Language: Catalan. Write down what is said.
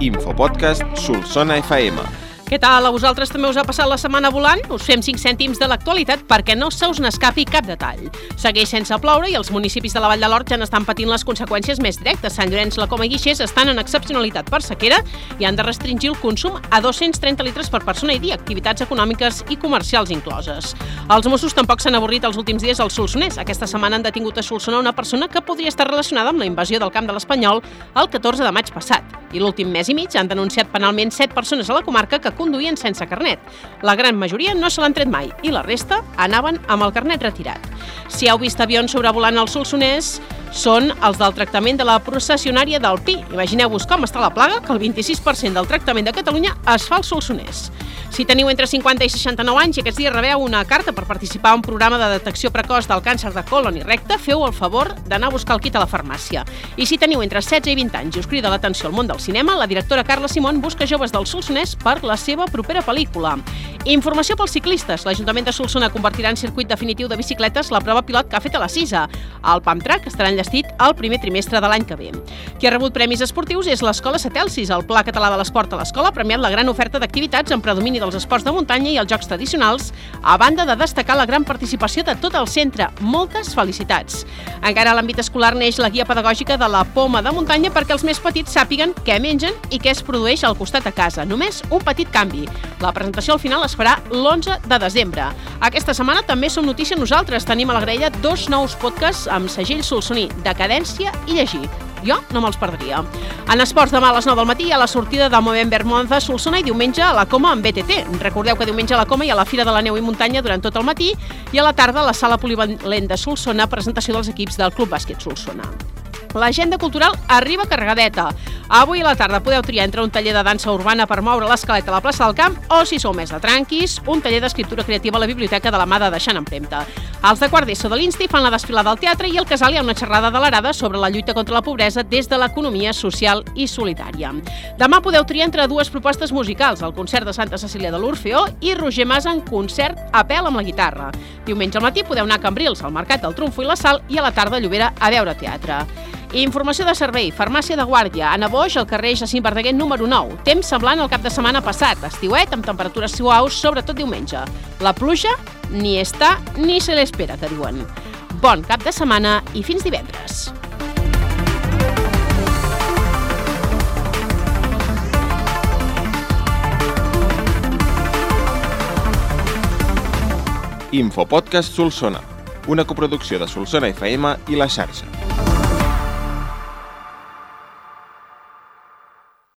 Infopodcast Solsona FM. Què tal? A vosaltres també us ha passat la setmana volant? Us fem 5 cèntims de l'actualitat perquè no se us n'escapi cap detall. Segueix sense ploure i els municipis de la Vall de l'Hort ja n'estan patint les conseqüències més directes. Sant Llorenç, la Coma i Guixers estan en excepcionalitat per sequera i han de restringir el consum a 230 litres per persona i dia, activitats econòmiques i comercials incloses. Els Mossos tampoc s'han avorrit els últims dies al Solsonès. Aquesta setmana han detingut a Solsona una persona que podria estar relacionada amb la invasió del camp de l'Espanyol el 14 de maig passat. I l'últim mes i mig han denunciat penalment 7 persones a la comarca que conduïen sense carnet. La gran majoria no se l'han tret mai i la resta anaven amb el carnet retirat. Si heu vist avions sobrevolant el Solsonès, són els del tractament de la processionària del Pi. Imagineu-vos com està la plaga, que el 26% del tractament de Catalunya es fa al Solsonès. Si teniu entre 50 i 69 anys i aquests dies rebeu una carta per participar a un programa de detecció precoç del càncer de colon i recte, feu el favor d'anar a buscar el kit a la farmàcia. I si teniu entre 16 i 20 anys i us crida l'atenció al món del cinema, la directora Carla Simón busca joves del Solsonès per la seva propera pel·lícula. Informació pels ciclistes. L'Ajuntament de Solsona convertirà en circuit definitiu de bicicletes la prova pilot que ha fet a la CISA. El Pump Track estarà enllestit al primer trimestre de l'any que ve. Qui ha rebut premis esportius és l'Escola Satelsis. El Pla Català de l'Esport a l'Escola premiat la gran oferta d'activitats en predomini dels esports de muntanya i els jocs tradicionals, a banda de destacar la gran participació de tot el centre. Moltes felicitats. Encara a l'àmbit escolar neix la guia pedagògica de la poma de muntanya perquè els més petits sàpiguen què mengen i què es produeix al costat a casa. Només un petit canvi. La presentació al final es farà l'11 de desembre. Aquesta setmana també som notícia nosaltres. Tenim a la graella dos nous podcasts amb segell solsoní, Decadència i Llegir. Jo no me'ls perdria. En esports demà a les 9 del matí ha la sortida de Movember Monza a Solsona i diumenge a la Coma amb BTT. Recordeu que diumenge a la Coma hi ha la Fira de la Neu i Muntanya durant tot el matí i a la tarda a la Sala Polivalent de Solsona presentació dels equips del Club Bàsquet Solsona. L'agenda cultural arriba carregadeta. Avui a la tarda podeu triar entre un taller de dansa urbana per moure l'escaleta a la plaça del Camp o, si sou més de tranquis, un taller d'escriptura creativa a la biblioteca de la mà de Deixant Empremta. Els de quart d'ESO de l'Insti fan la desfilada al teatre i al casal hi ha una xerrada de l'arada sobre la lluita contra la pobresa des de l'economia social i solidària. Demà podeu triar entre dues propostes musicals, el concert de Santa Cecília de l'Orfeó i Roger Mas en concert a pèl amb la guitarra. Diumenge al matí podeu anar a Cambrils, al Mercat del Trumfo i la Sal, i a la tarda a Llobera a veure teatre. Informació de servei, farmàcia de guàrdia, Anna Boix, al carrer Jacint Verdaguer número 9. Temps semblant al cap de setmana passat, estiuet amb temperatures suaus, sobretot diumenge. La pluja ni està ni se l'espera, que diuen. Bon cap de setmana i fins divendres. Infopodcast Solsona, una coproducció de Solsona FM i la xarxa.